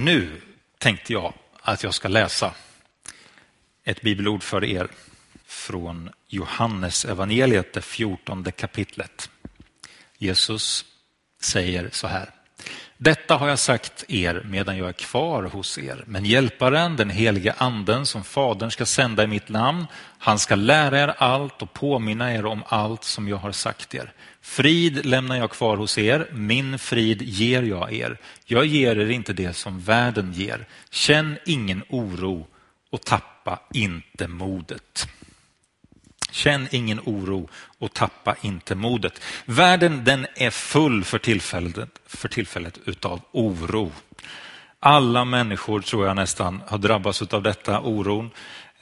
Nu tänkte jag att jag ska läsa ett bibelord för er från Johannes evangeliet, det fjortonde kapitlet. Jesus säger så här. Detta har jag sagt er medan jag är kvar hos er, men hjälparen, den heliga anden som Fadern ska sända i mitt namn, han ska lära er allt och påminna er om allt som jag har sagt er. Frid lämnar jag kvar hos er, min frid ger jag er. Jag ger er inte det som världen ger. Känn ingen oro och tappa inte modet. Känn ingen oro och tappa inte modet. Världen den är full för tillfället, för tillfället utav oro. Alla människor tror jag nästan har drabbats av detta oron.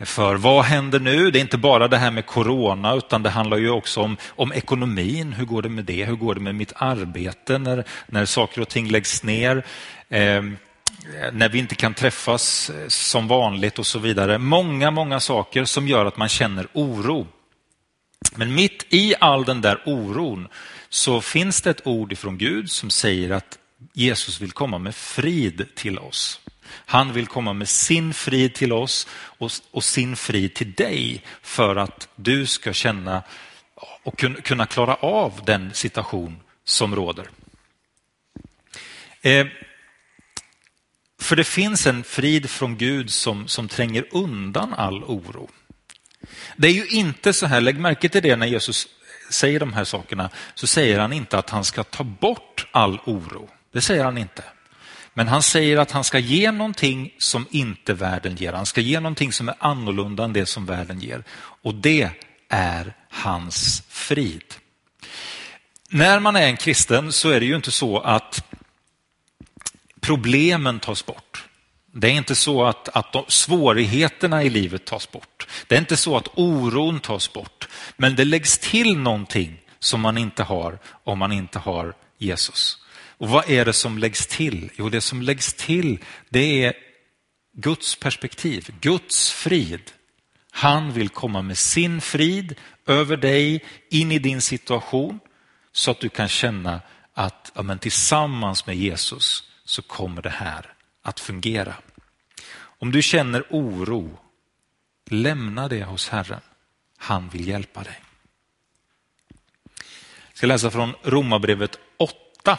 För vad händer nu? Det är inte bara det här med corona utan det handlar ju också om, om ekonomin. Hur går det med det? Hur går det med mitt arbete när, när saker och ting läggs ner? Eh, när vi inte kan träffas eh, som vanligt och så vidare. Många, många saker som gör att man känner oro. Men mitt i all den där oron så finns det ett ord ifrån Gud som säger att Jesus vill komma med frid till oss. Han vill komma med sin frid till oss och, och sin frid till dig för att du ska känna och kunna klara av den situation som råder. Eh, för det finns en frid från Gud som, som tränger undan all oro. Det är ju inte så här, lägg märke till det när Jesus säger de här sakerna, så säger han inte att han ska ta bort all oro. Det säger han inte. Men han säger att han ska ge någonting som inte världen ger. Han ska ge någonting som är annorlunda än det som världen ger. Och det är hans frid. När man är en kristen så är det ju inte så att problemen tas bort. Det är inte så att, att de, svårigheterna i livet tas bort. Det är inte så att oron tas bort. Men det läggs till någonting som man inte har om man inte har Jesus. Och vad är det som läggs till? Jo, det som läggs till det är Guds perspektiv, Guds frid. Han vill komma med sin frid över dig, in i din situation, så att du kan känna att ja, men tillsammans med Jesus så kommer det här att fungera. Om du känner oro, lämna det hos Herren. Han vill hjälpa dig. Jag ska läsa från Romarbrevet 8.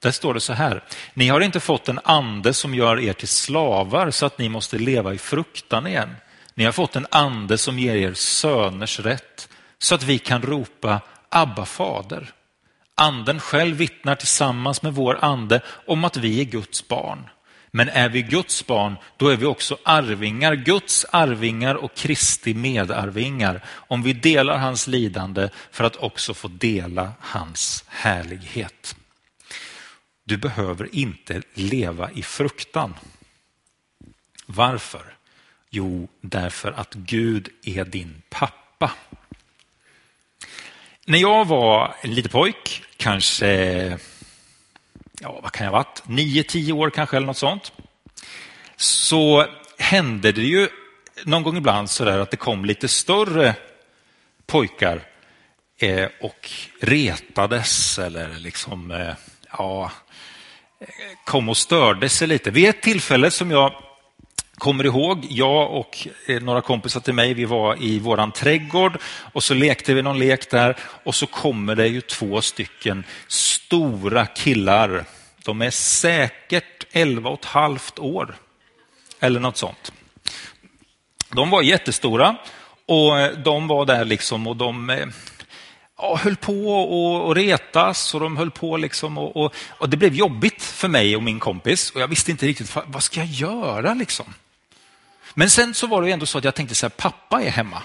Där står det så här. Ni har inte fått en ande som gör er till slavar så att ni måste leva i fruktan igen. Ni har fått en ande som ger er söners rätt så att vi kan ropa Abba fader. Anden själv vittnar tillsammans med vår ande om att vi är Guds barn. Men är vi Guds barn, då är vi också arvingar, Guds arvingar och Kristi medarvingar, om vi delar hans lidande för att också få dela hans härlighet. Du behöver inte leva i fruktan. Varför? Jo, därför att Gud är din pappa. När jag var en liten pojk, kanske, ja vad kan jag ha varit, nio, tio år kanske eller något sånt, så hände det ju någon gång ibland så där att det kom lite större pojkar eh, och retades eller liksom, eh, ja, eh, kom och störde sig lite. Vid ett tillfälle som jag kommer ihåg, jag och eh, några kompisar till mig, vi var i våran trädgård och så lekte vi någon lek där och så kommer det ju två stycken stora killar. De är säkert 11 och ett halvt år eller något sånt. De var jättestora och eh, de var där liksom och de eh, ja, höll på och, och retas och de höll på liksom och, och, och, det blev jobbigt för mig och min kompis och jag visste inte riktigt vad ska jag göra liksom. Men sen så var det ändå så att jag tänkte så här, pappa är hemma.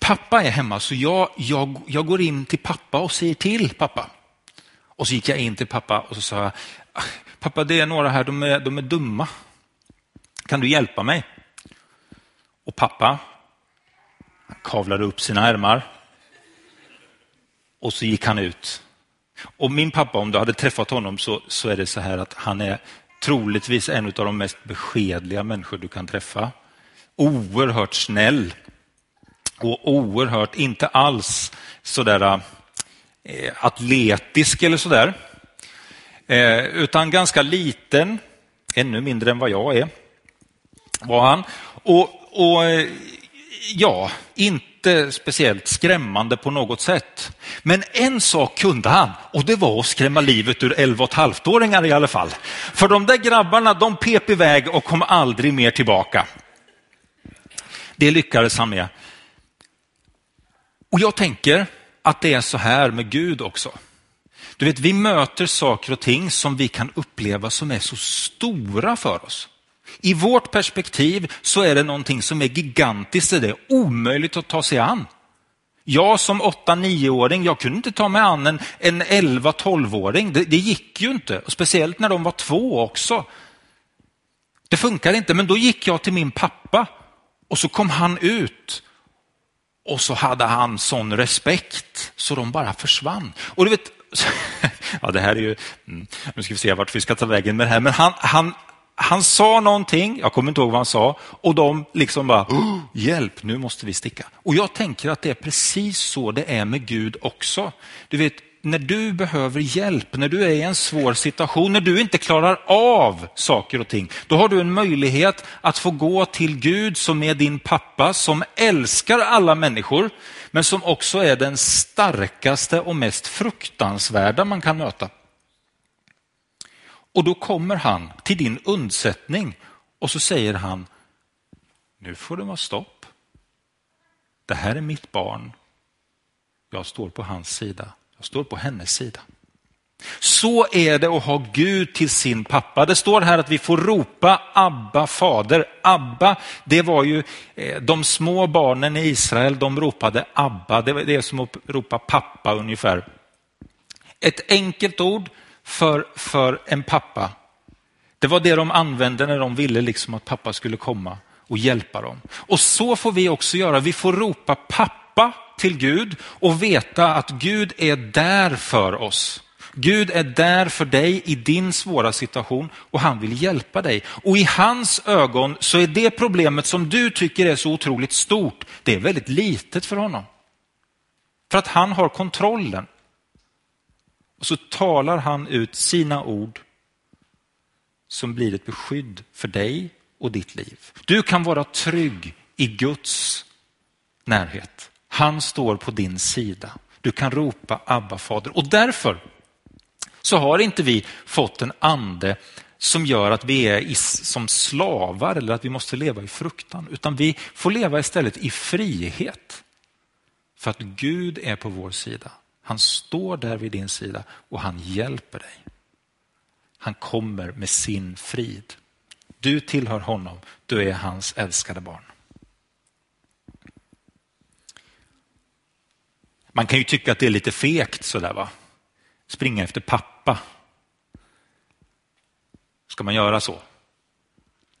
Pappa är hemma så jag, jag, jag går in till pappa och säger till pappa. Och så gick jag in till pappa och så sa jag, pappa det är några här, de är, de är dumma. Kan du hjälpa mig? Och pappa han kavlade upp sina ärmar och så gick han ut. Och min pappa, om du hade träffat honom så, så är det så här att han är troligtvis en av de mest beskedliga människor du kan träffa. Oerhört snäll och oerhört, inte alls sådär eh, atletisk eller sådär. Eh, utan ganska liten, ännu mindre än vad jag är. Var han. Och, och eh, ja, inte speciellt skrämmande på något sätt. Men en sak kunde han och det var att skrämma livet ur 11,5-åringar i alla fall. För de där grabbarna de pep iväg och kom aldrig mer tillbaka. Det lyckades han med. Och jag tänker att det är så här med Gud också. Du vet, vi möter saker och ting som vi kan uppleva som är så stora för oss. I vårt perspektiv så är det någonting som är gigantiskt, det är omöjligt att ta sig an. Jag som 8-9-åring, jag kunde inte ta mig an en, en 11-12-åring. Det, det, gick ju inte, och speciellt när de var två också. Det funkade inte, men då gick jag till min pappa och så kom han ut och så hade han sån respekt så de bara försvann. Och du vet, ja det här är ju, mm, nu ska vi se vart vi ska ta vägen med det här, men han, han, han sa någonting, jag kommer inte ihåg vad han sa, och de liksom bara, oh, hjälp, nu måste vi sticka. Och jag tänker att det är precis så det är med Gud också. Du vet, när du behöver hjälp, när du är i en svår situation, när du inte klarar av saker och ting, då har du en möjlighet att få gå till Gud som är din pappa, som älskar alla människor, men som också är den starkaste och mest fruktansvärda man kan möta. Och då kommer han till din undsättning och så säger han, nu får det vara stopp. Det här är mitt barn. Jag står på hans sida. Jag står på hennes sida. Så är det att ha Gud till sin pappa. Det står här att vi får ropa Abba fader. Abba, det var ju eh, de små barnen i Israel, de ropade Abba. Det är som att ropa pappa ungefär. Ett enkelt ord för, för en pappa. Det var det de använde när de ville liksom att pappa skulle komma och hjälpa dem. Och så får vi också göra. Vi får ropa pappa till Gud och veta att Gud är där för oss. Gud är där för dig i din svåra situation och han vill hjälpa dig. Och i hans ögon så är det problemet som du tycker är så otroligt stort, det är väldigt litet för honom. För att han har kontrollen. Och så talar han ut sina ord som blir ett beskydd för dig och ditt liv. Du kan vara trygg i Guds närhet. Han står på din sida. Du kan ropa Abba fader och därför så har inte vi fått en ande som gör att vi är som slavar eller att vi måste leva i fruktan, utan vi får leva istället i frihet. För att Gud är på vår sida. Han står där vid din sida och han hjälper dig. Han kommer med sin frid. Du tillhör honom, du är hans älskade barn. Man kan ju tycka att det är lite fegt sådär va? Springa efter pappa. Ska man göra så?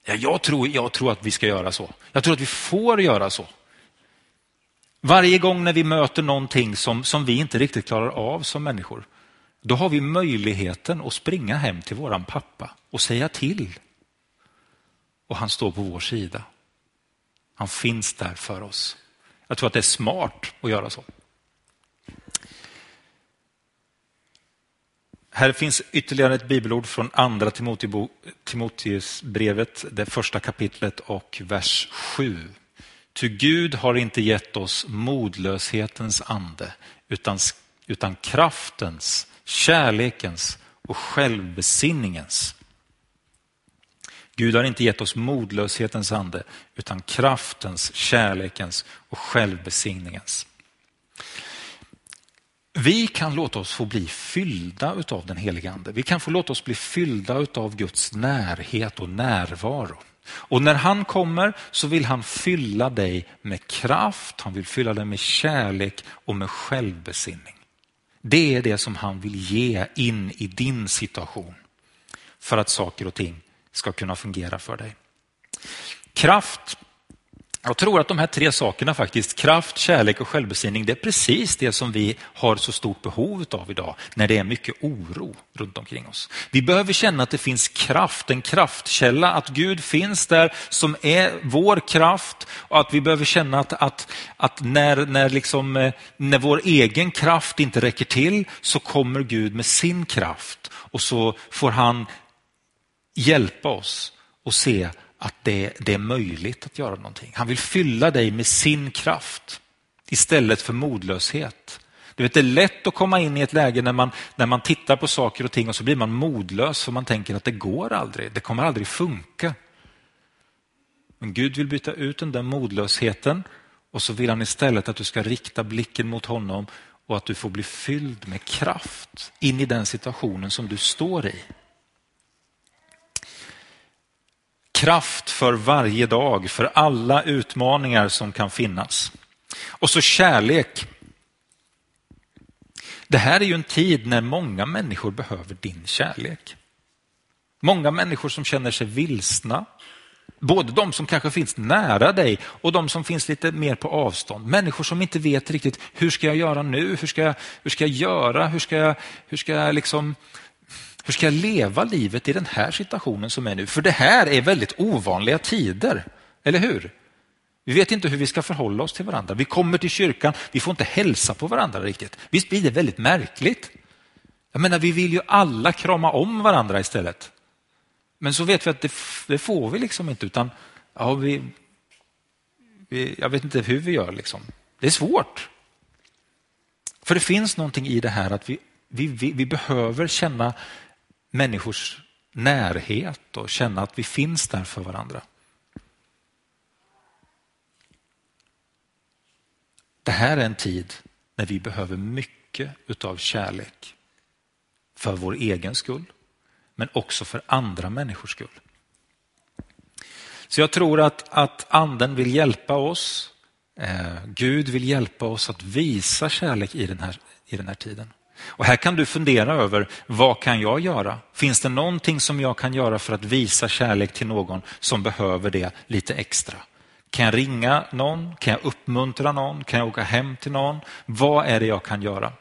Ja, jag, tror, jag tror att vi ska göra så. Jag tror att vi får göra så. Varje gång när vi möter någonting som, som vi inte riktigt klarar av som människor, då har vi möjligheten att springa hem till våran pappa och säga till. Och han står på vår sida. Han finns där för oss. Jag tror att det är smart att göra så. Här finns ytterligare ett bibelord från andra Timoteusbrevet, det första kapitlet och vers 7. Ty Gud har inte gett oss modlöshetens ande utan, utan kraftens, kärlekens och självbesinningens. Gud har inte gett oss modlöshetens ande utan kraftens, kärlekens och självbesinningens. Vi kan låta oss få bli fyllda av den helige ande. Vi kan få låta oss bli fyllda av Guds närhet och närvaro. Och när han kommer så vill han fylla dig med kraft, han vill fylla dig med kärlek och med självbesinning. Det är det som han vill ge in i din situation för att saker och ting ska kunna fungera för dig. Kraft jag tror att de här tre sakerna faktiskt, kraft, kärlek och självbesinning, det är precis det som vi har så stort behov av idag när det är mycket oro runt omkring oss. Vi behöver känna att det finns kraft, en kraftkälla, att Gud finns där som är vår kraft och att vi behöver känna att, att, att när, när, liksom, eh, när vår egen kraft inte räcker till så kommer Gud med sin kraft och så får han hjälpa oss och se att det, det är möjligt att göra någonting. Han vill fylla dig med sin kraft istället för modlöshet. Du vet, det är lätt att komma in i ett läge när man, när man tittar på saker och ting och så blir man modlös för man tänker att det går aldrig, det kommer aldrig funka. Men Gud vill byta ut den där modlösheten och så vill han istället att du ska rikta blicken mot honom och att du får bli fylld med kraft in i den situationen som du står i. Kraft för varje dag, för alla utmaningar som kan finnas. Och så kärlek. Det här är ju en tid när många människor behöver din kärlek. Många människor som känner sig vilsna, Både de som kanske finns nära dig och de som finns lite mer på avstånd. Människor som inte vet riktigt, hur ska jag göra nu? Hur ska jag, hur ska jag göra? Hur ska jag, hur ska jag liksom hur ska jag leva livet i den här situationen som är nu? För det här är väldigt ovanliga tider, eller hur? Vi vet inte hur vi ska förhålla oss till varandra. Vi kommer till kyrkan, vi får inte hälsa på varandra riktigt. Visst blir det väldigt märkligt? Jag menar, vi vill ju alla krama om varandra istället. Men så vet vi att det, det får vi liksom inte, utan ja, vi, vi, jag vet inte hur vi gör. Liksom. Det är svårt. För det finns någonting i det här att vi, vi, vi, vi behöver känna människors närhet och känna att vi finns där för varandra. Det här är en tid när vi behöver mycket utav kärlek för vår egen skull men också för andra människors skull. Så jag tror att, att anden vill hjälpa oss. Eh, Gud vill hjälpa oss att visa kärlek i den, här, i den här tiden. Och här kan du fundera över, vad kan jag göra? Finns det någonting som jag kan göra för att visa kärlek till någon som behöver det lite extra? Kan jag ringa någon? Kan jag uppmuntra någon? Kan jag åka hem till någon? Vad är det jag kan göra?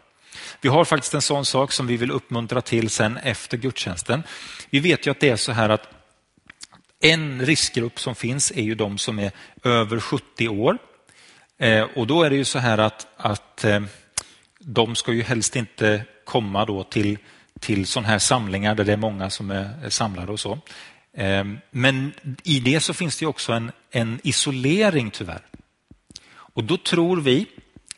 Vi har faktiskt en sån sak som vi vill uppmuntra till sen efter gudstjänsten. Vi vet ju att det är så här att en riskgrupp som finns är ju de som är över 70 år. Eh, och då är det ju så här att, att eh, de ska ju helst inte komma då till, till sådana här samlingar där det är många som är samlade och så. Ehm, men i det så finns det också en, en isolering tyvärr. Och då tror vi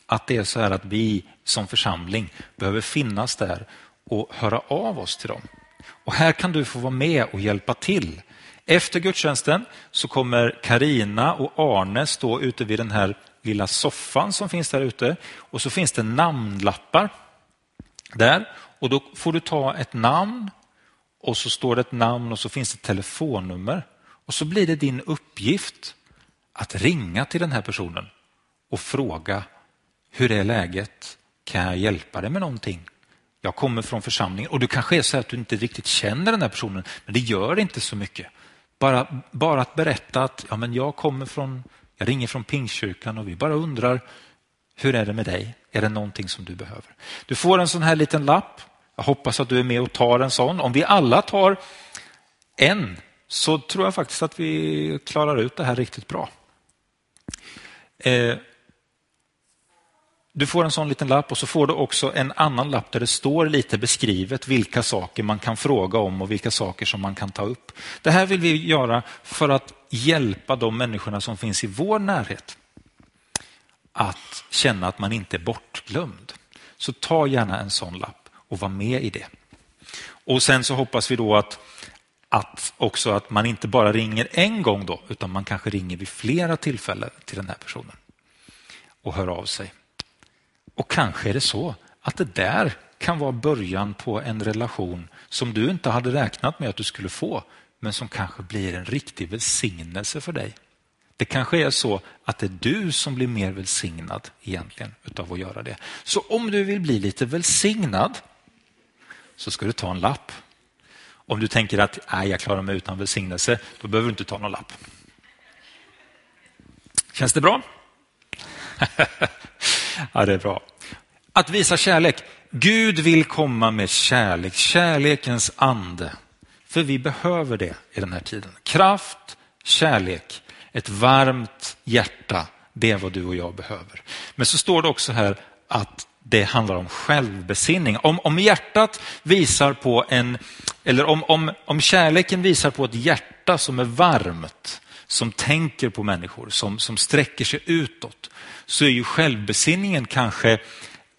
att det är så här att vi som församling behöver finnas där och höra av oss till dem. Och här kan du få vara med och hjälpa till. Efter gudstjänsten så kommer Karina och Arne stå ute vid den här lilla soffan som finns där ute och så finns det namnlappar där och då får du ta ett namn och så står det ett namn och så finns det ett telefonnummer och så blir det din uppgift att ringa till den här personen och fråga hur är läget? Kan jag hjälpa dig med någonting? Jag kommer från församlingen och du kanske är så att du inte riktigt känner den här personen, men det gör inte så mycket. Bara, bara att berätta att ja, men jag kommer från, jag ringer från Pingstkyrkan och vi bara undrar, hur är det med dig? Är det någonting som du behöver? Du får en sån här liten lapp. Jag hoppas att du är med och tar en sån. Om vi alla tar en så tror jag faktiskt att vi klarar ut det här riktigt bra. Eh, du får en sån liten lapp och så får du också en annan lapp där det står lite beskrivet vilka saker man kan fråga om och vilka saker som man kan ta upp. Det här vill vi göra för att hjälpa de människorna som finns i vår närhet att känna att man inte är bortglömd. Så ta gärna en sån lapp och var med i det. Och sen så hoppas vi då att, att också att man inte bara ringer en gång då, utan man kanske ringer vid flera tillfällen till den här personen och hör av sig. Och kanske är det så att det där kan vara början på en relation som du inte hade räknat med att du skulle få, men som kanske blir en riktig välsignelse för dig. Det kanske är så att det är du som blir mer välsignad egentligen utav att göra det. Så om du vill bli lite välsignad så ska du ta en lapp. Om du tänker att Nej, jag klarar mig utan välsignelse, då behöver du inte ta någon lapp. Känns det bra? Ja, det är bra. Att visa kärlek. Gud vill komma med kärlek, kärlekens ande. För vi behöver det i den här tiden. Kraft, kärlek, ett varmt hjärta. Det är vad du och jag behöver. Men så står det också här att det handlar om självbesinning. Om, om hjärtat visar på en, Eller om, om, om kärleken visar på ett hjärta som är varmt, som tänker på människor, som, som sträcker sig utåt, så är ju självbesinningen kanske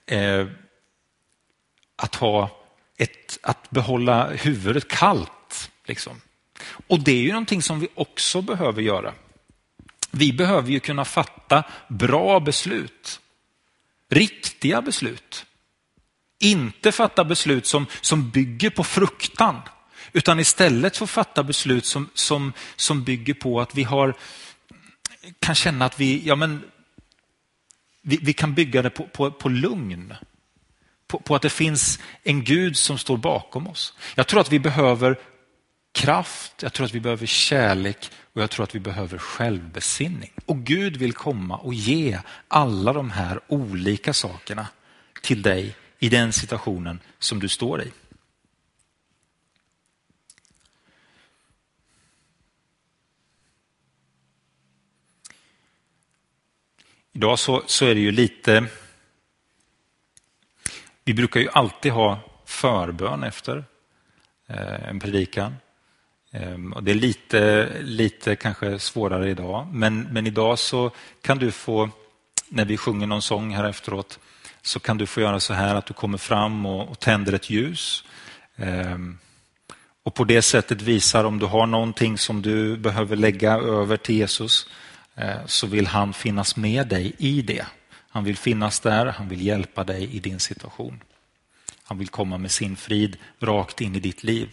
eh, att, ha ett, att behålla huvudet kallt. Liksom. Och det är ju någonting som vi också behöver göra. Vi behöver ju kunna fatta bra beslut, riktiga beslut. Inte fatta beslut som, som bygger på fruktan, utan istället få fatta beslut som, som, som bygger på att vi har, kan känna att vi, ja men, vi, vi kan bygga det på, på, på lugn. På, på, att det finns en Gud som står bakom oss. Jag tror att vi behöver kraft, jag tror att vi behöver kärlek och jag tror att vi behöver självbesinning. Och Gud vill komma och ge alla de här olika sakerna till dig i den situationen som du står i. Idag så, så är det ju lite... Vi brukar ju alltid ha förbön efter eh, en predikan. Ehm, och det är lite, lite kanske svårare idag, men, men idag så kan du få, när vi sjunger någon sång här efteråt, så kan du få göra så här att du kommer fram och, och tänder ett ljus. Ehm, och på det sättet visar om du har någonting som du behöver lägga över till Jesus, eh, Eh, så vill han finnas med dig i det. Han vill finnas där, han vill hjälpa dig i din situation. Han vill komma med sin frid rakt in i ditt liv.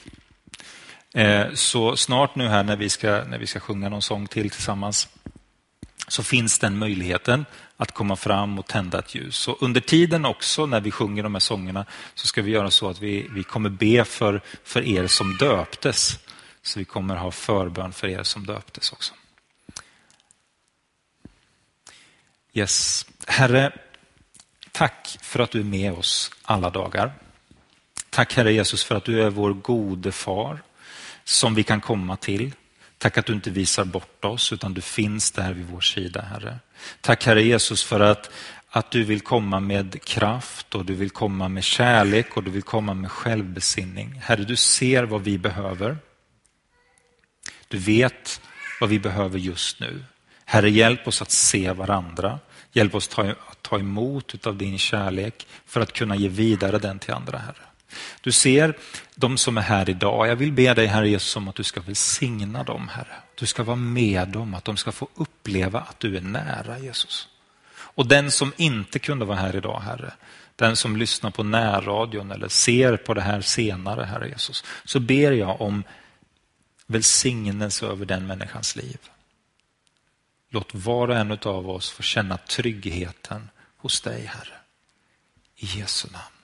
Eh, så snart nu här när vi ska, när vi ska sjunga någon sång till tillsammans så finns den möjligheten att komma fram och tända ett ljus. Så under tiden också när vi sjunger de här sångerna så ska vi göra så att vi, vi kommer be för, för er som döptes. Så vi kommer ha förbön för er som döptes också. Yes. Herre, tack för att du är med oss alla dagar. Tack Herre Jesus för att du är vår gode far som vi kan komma till. Tack att du inte visar bort oss utan du finns där vid vår sida Herre. Tack Herre Jesus för att, att du vill komma med kraft och du vill komma med kärlek och du vill komma med självbesinning. Herre du ser vad vi behöver. Du vet vad vi behöver just nu. Herre hjälp oss att se varandra. Hjälp oss ta, att ta emot av din kärlek för att kunna ge vidare den till andra Herre. Du ser de som är här idag. Jag vill be dig Herre Jesus om att du ska välsigna dem Herre. Du ska vara med dem, att de ska få uppleva att du är nära Jesus. Och den som inte kunde vara här idag Herre, den som lyssnar på närradion eller ser på det här senare Herre Jesus, så ber jag om välsignelse över den människans liv. Låt var och en av oss få känna tryggheten hos dig Herre. I Jesu namn.